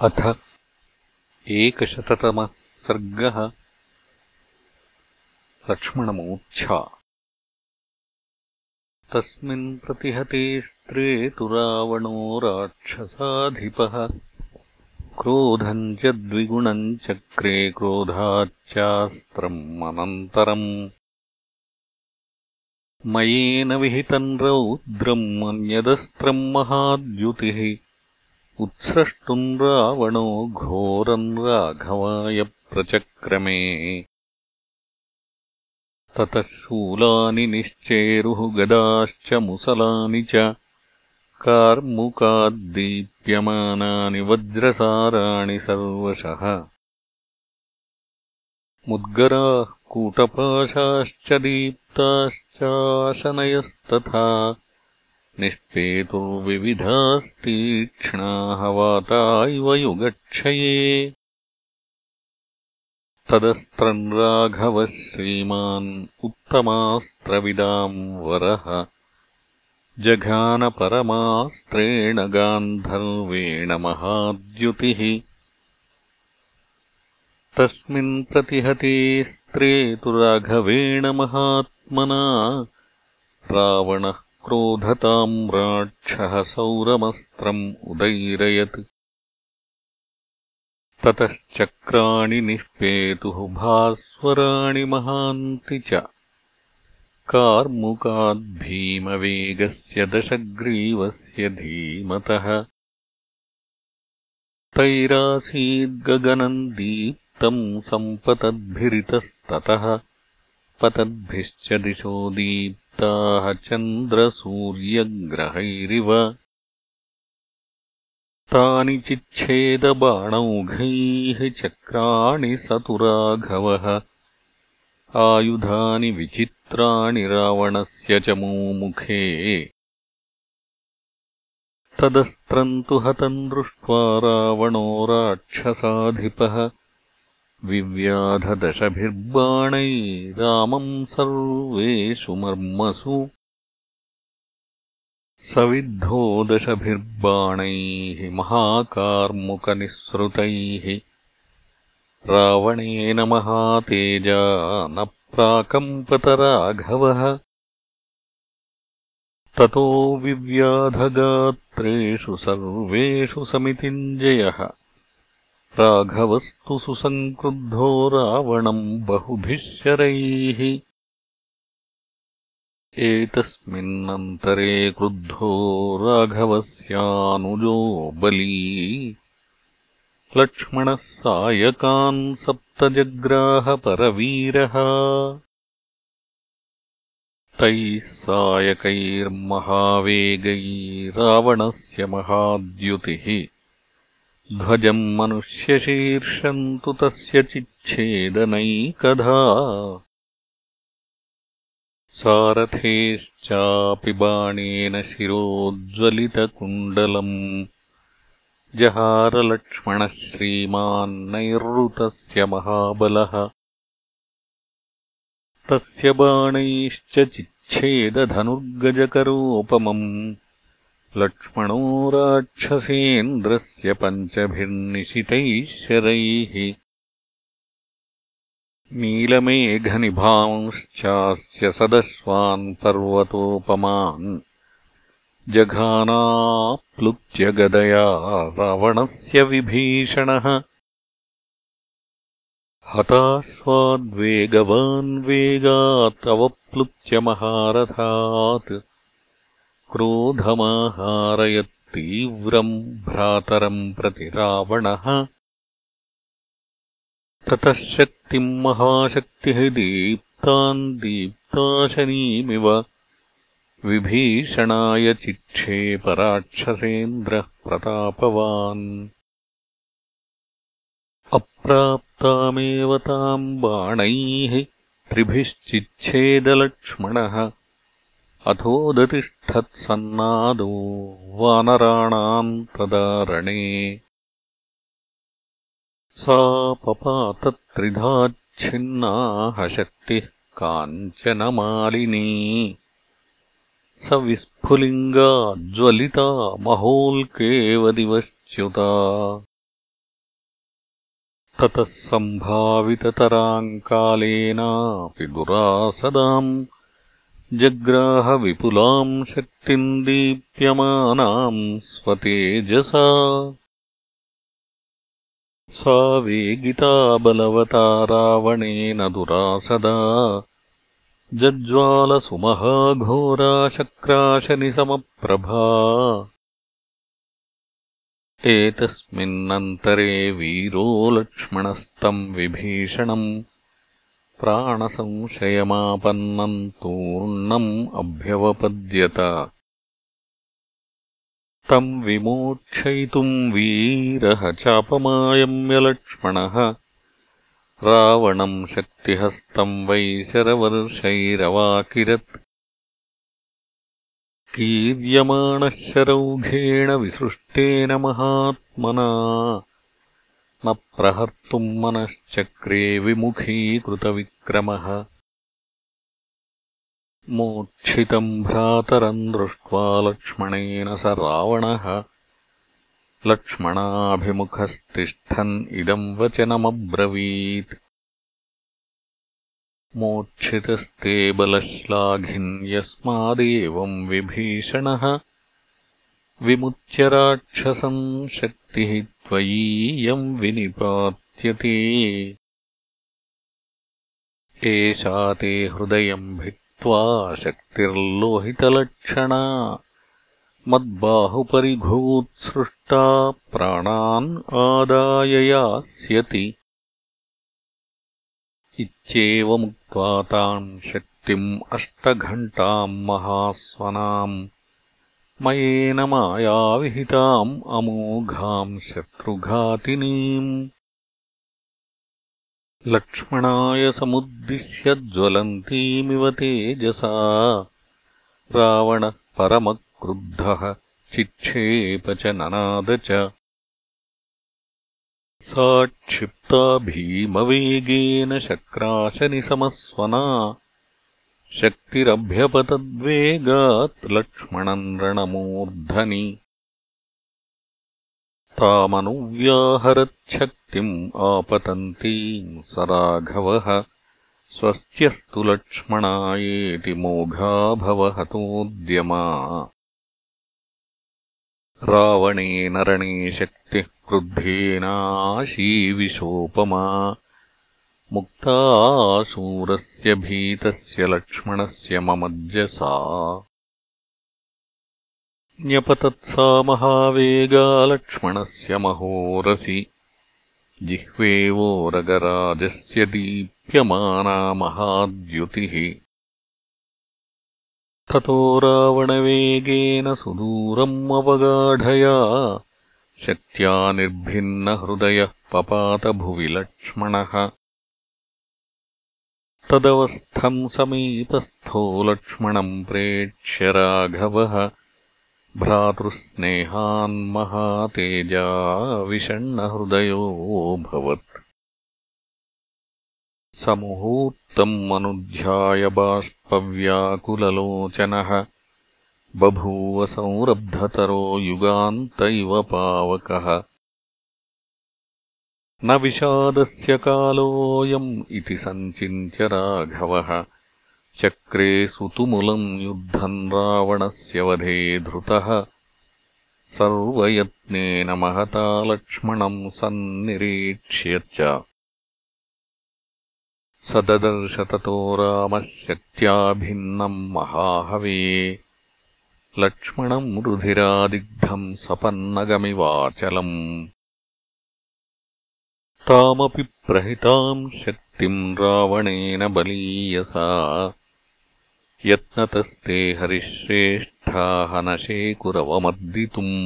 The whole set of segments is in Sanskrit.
अथ एकशततमः सर्गः लक्ष्मणमूर्च्छा। तस्मिन् प्रतिहते स्त्रे तु रावणो राक्षसाधिपः। क्रोधम् च द्विगुणम् चक्रे क्रोधाच्चास्त्रम् अनन्तरम्। मयेन विहितम् रौद्रम् अन्यदस्त्रम् महाद्युतिः उत्स्रष्टुम् रावणो घोरम् राघवाय प्रचक्रमे। ततः शूलानि निश्चेरुः गदाश्च मुसलानि च कार्मुकाद्दीप्यमानानि वज्रसाराणि सर्वशः। मुद्गराः कूटपाशाश्च दीप्ताश्चाशनयस्तथा निष्पेतुर्विविधास्तीक्ष्णाः वाता इव युगक्षये तदस्त्रम् राघवः श्रीमान् उत्तमास्त्रविदाम् वरः। जघानपरमास्त्रेण गान्धर्वेण महाद्युतिः। तस्मिन् प्रतिहते स्त्रे तु राघवेण महात्मना। रावणः क्रोधताम् राक्षः सौरमस्त्रम् उदैरयत्। ततश्चक्राणि निष्पेतुः भास्वराणि महान्ति च। कार्मुकाद्भीमवेगस्य दशग्रीवस्य धीमतः। तैरासीद्गगनम् दीप्तम् सम्पतद्भिरितस्ततः। पतद्भिश्च दिशो दीप् चन्द्रसूर्यग्रहैरिव। तानि चिच्छेदबाणौघैः चक्राणि स तु राघवः आयुधानि विचित्राणि रावणस्य च मोमुखे। तदस्त्रम् तु हतम् दृष्ट्वा रावणो राक्षसाधिपः रामम् सर्वेषु मर्मसु। सविद्धो दशभिर्बाणैः महाकार्मुकनिःसृतैः। रावणेन महातेजा न प्राकम्पतराघवः ततो विव्याधगात्रेषु सर्वेषु समितिञ्जयः राघवस्तु सुसङ्क्रुद्धो रावणम् बहुभिः शरैः एतस्मिन्नन्तरे क्रुद्धो राघवस्यानुजो बली। लक्ष्मणः सायकान् सप्तजग्राहपरवीरः। तैः सायकैर्महावेगै रावणस्य महाद्युतिः ध्वजम् मनुष्यशीर्षम् तु तस्य चिच्छेदनैकधा। सारथेश्चापि बाणेन शिरोज्ज्वलितकुण्डलम्। जहारलक्ष्मणः श्रीमान्नैरृतस्य महाबलः। तस्य बाणैश्च चिच्छेदधनुर्गजकरोपमम् लक्ष्मणो राक्षसेन्द्रस्य पञ्चभिर्निशितैः शरैः नीलमेघनिभांश्चास्य सदश्वान् पर्वतोपमान् जघानाप्लुत्य गदया रावणस्य विभीषणः हताश्वाद्वेगवान् वेगात् महारथात् क्रोधमाहारयत्तीव्रम् भ्रातरम् प्रति रावणः। ततः शक्तिम् महाशक्तिः दीप्ताम् दीप्ताशनीमिव विभीषणाय चिक्षेपराक्षसेन्द्रः प्रतापवान्। अप्राप्तामेव ताम् बाणैः त्रिभिश्चिच्छेदलक्ष्मणः अथोदतिष्ठत्सन्नादो वानराणाम् तदारणे सा पपातत्रिधाच्छिन्नाहशक्तिः काञ्चनमालिनी। स विस्फुलिङ्गा ज्वलिता महोल्केव दिवश्च्युता ततः सम्भाविततराम् कालेनापि दुरासदाम् जग्राहविपुलाम् शक्तिम् दीप्यमानाम् स्वतेजसा। सा वेगिता बलवता रावणेन दुरासदा जज्वालसुमहाघोराशक्राशनिसमप्रभा एतस्मिन्नन्तरे वीरो लक्ष्मणस्तम् विभीषणम् प्राणसंशयमापन्नम् तूर्णम् अभ्यवपद्यत। तम् विमोक्षयितुम् वीरः चापमायम्यलक्ष्मणः। रावणम् शक्तिहस्तम् वैशरवर्षैरवाकिरत्। कीर्यमाणः शरौघेण विसृष्टेन महात्मना न प्रहर्तुम् मनश्चक्रे विमुखीकृतविक्रमः मोक्षितम् भ्रातरम् दृष्ट्वा लक्ष्मणेन स रावणः। लक्ष्मणाभिमुखस्तिष्ठन् इदम् वचनमब्रवीत्। मोक्षितस्ते बलश्लाघिन्यस्मादेवम् विभीषणः विमुच्य राक्षसम् शक्तिः त्वयीयम् विनिपात्यते। एषा ते हृदयम् भित्त्वा शक्तिर्लोहितलक्षणा मद्बाहुपरिघोत्सृष्टा प्राणान् आदाय यास्यति। इत्येवमुक्त्वा ताम् शक्तिम् अष्टघण्टाम् महास्वनाम् मयेन मायाविहिताम् अमोघाम् शत्रुघातिनीम्। लक्ष्मणाय समुद्दिश्य ज्वलन्तीमिव तेजसा। रावणः परमक्रुद्धः चिक्षेप च ननाद च। सा क्षिप्ता भीमवेगेन शक्राशनिसमस्वना शक्तिरभ्यपतद्वेगात् लक्ष्मणम् रणमूर्धनि। तामनुव्याहरच्छक्तिम् आपतन्तीम् स राघवः स्वस्त्यस्तु लक्ष्मणायेति मोघाभवहतोद्यमा रावणेन रणे शक्तिः क्रुद्धेनाशीविशोपमा मुक्ताशूरस्य भीतस्य लक्ष्मणस्य ममज्जसा। न्यपतत्सा महावेगा लक्ष्मणस्य महोरसि। जिह्वेवोरगराजस्य दीप्यमाना महाद्युतिः। ततो रावणवेगेन सुदूरम् अवगाढया। शक्त्या निर्भिन्नहृदयः पपातभुवि लक्ष्मणः तदवस्थम् समीपस्थो लक्ष्मणम् प्रेक्ष्य राघवः। भ्रातृस्नेहान्महातेजा विषण्णहृदयोऽभवत् समुहूर्तम् अनुध्याय बाष्पव्याकुललोचनः। बभूव संरब्धतरो युगान्त इव पावकः न विषादस्य कालोऽयम् इति सञ्चिन्त्य राघवः। चक्रे सुतुमुलम् युद्धम् रावणस्य वधे धृतः। सर्वयत्नेन महता लक्ष्मणम् सन्निरीक्ष्य च स ददर्श ततो रामः शक्त्या भिन्नम् महाहवे। लक्ष्मणम् रुधिरादिग्धम् सपन्नगमिवाचलम् तामपि प्रहिताम् शक्तिम् रावणेन बलीयसा यत्नतस्ते हरिश्रेष्ठाः न शेकुरवमर्दितुम्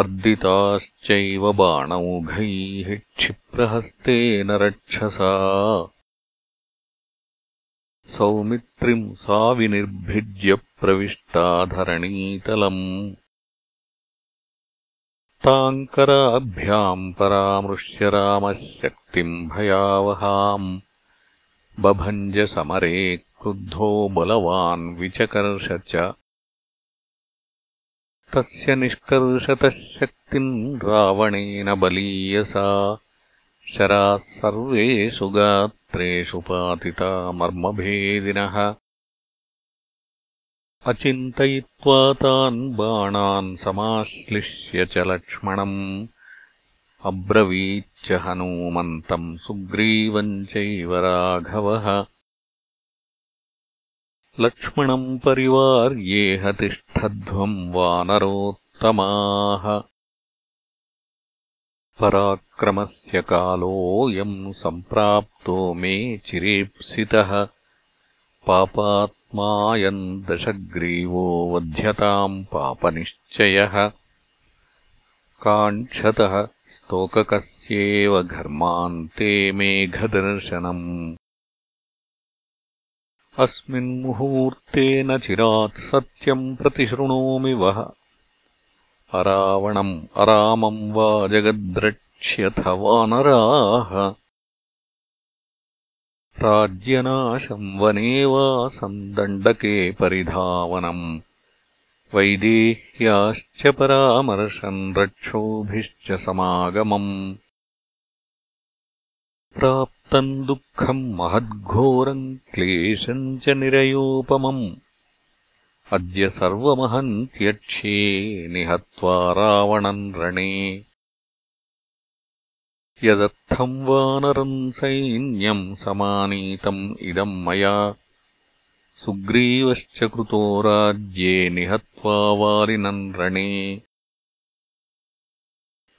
अर्दिताश्चैव बाणौघैः क्षिप्रहस्तेन रक्षसा सौमित्रिम् सा विनिर्भिज्य प्रविष्टा धरणीतलम् ताङ्कराभ्याम् परामृश्य रामः शक्तिम् भयावहाम्। बभञ्जसमरे क्रुद्धो बलवान् विचकर्ष च तस्य निष्कर्षतः शक्तिम् रावणेन बलीयसा शराः सर्वेषु गात्रेषु पातिता मर्मभेदिनः अचिन्तयित्वा तान् बाणान् समाश्लिष्य च लक्ष्मणम् अब्रवीच्च हनूमन्तम् सुग्रीवम् चैव राघवः। लक्ष्मणम् परिवार्येह तिष्ठध्वम् वानरोत्तमाः। पराक्रमस्य कालोऽयम् सम्प्राप्तो मे चिरेप्सितः पापात्मायम् दशग्रीवो वध्यताम् पापनिश्चयः। काङ्क्षतः स्तोककस्येव घर्मान्ते मेघदर्शनम्। अस्मिन्मुहूर्ते न चिरात् सत्यम् प्रतिशृणोमि वः। अरावणम् अरामम् वा जगद्रक्ष्यथ वानराः राज्यनाशम् वने वा सन्दण्डके परिधावनम्। वैदेह्याश्च परामर्शन् रक्षोभिश्च समागमम्। प्राप्तम् दुःखम् महद्घोरम् क्लेशम् च निरयोपमम्। अद्य सर्वमहम् त्यक्ष्ये निहत्वा रावणम् रणे यदर्थम् वानरम् सैन्यम् समानीतम् इदम् मया। सुग्रीवश्च कृतो राज्ये निहत्वा वारिनम् रणे।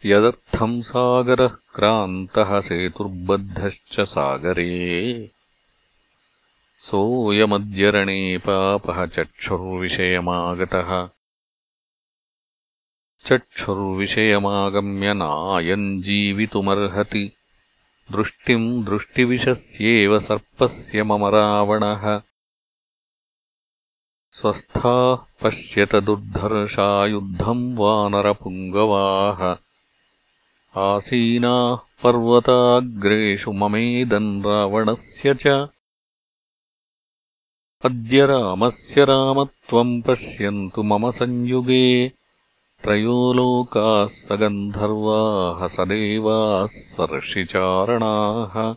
यदर्थम् सागरः क्रान्तः सेतुर्बद्धश्च सागरे। सोऽयमद्य रणे पापः चक्षुर्विषयमागतः चक्षुर्विषयमागम्य नायम् जीवितुमर्हति। दृष्टिम् दृष्टिविशस्येव सर्पस्य मम रावणः। स्वस्थाः पश्यत दुर्धर्षा युद्धम् वानरपुङ्गवाः। आसीनाः पर्वताग्रेषु ममेदम् रावणस्य च। अद्य रामस्य रामत्वम् पश्यन्तु मम संयुगे त्रयो लोकाः सगन्धर्वाः सदेवाः सर्षिचारणाः।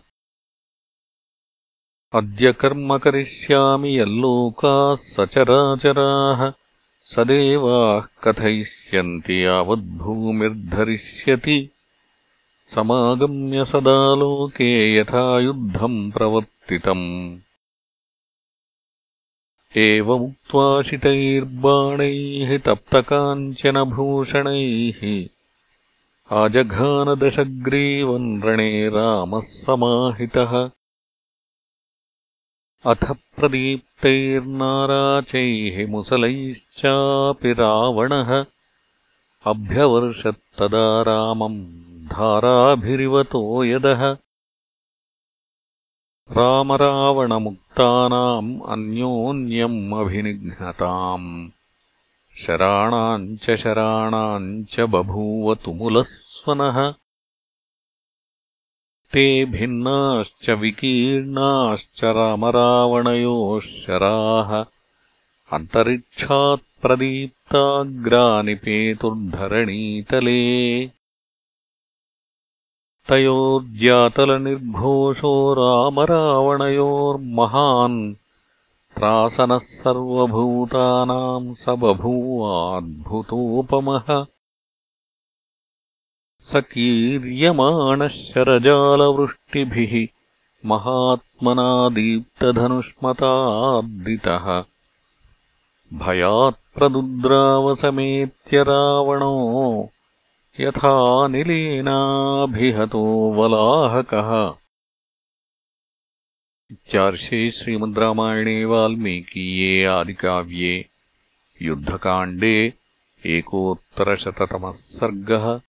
अद्य कर्म करिष्यामि यल्लोकाः सचराचराः। सदेवाः कथयिष्यन्ति यावद्भूमिर्धरिष्यति समागम्य सदा लोके यथा युद्धम् प्रवर्तितम् एवमुक्त्वा शितैर्बाणैः तप्तकाञ्चनभूषणैः आजघानदशग्रीवन् रणे रामः समाहितः। अथ प्रदीप्तैर्नाराचैः मुसलैश्चापि रावणः। अभ्यवर्षत्तदा रामम् धाराभिरिवतो यदः रामरावणमुक्तानाम् अन्योन्यम् अभिनिघ्नताम्। शराणाम् च शराणाम् च बभूव तुमुलस्वनः ते भिन्नाश्च विकीर्णाश्च रामरावणयोः शराः अन्तरिक्षात्प्रदीप्ताग्रानिपेतुर्धरणीतले तयोर्जातलनिर्घोषो रामरावणयोर्महान् त्रासनः सर्वभूतानाम् स बभूवाद्भुतोपमः स कीर्यमाणः शरजालवृष्टिभिः महात्मना दीप्तधनुष्मतार्दितः भयात्प्रदुद्रावसमेत्य रावणो यथानिलेनाभिहतो वलाहकः। इत्यार्षे श्रीमद्रामायणे वाल्मीकीये आदिकाव्ये युद्धकाण्डे एकोत्तरशततमः सर्गः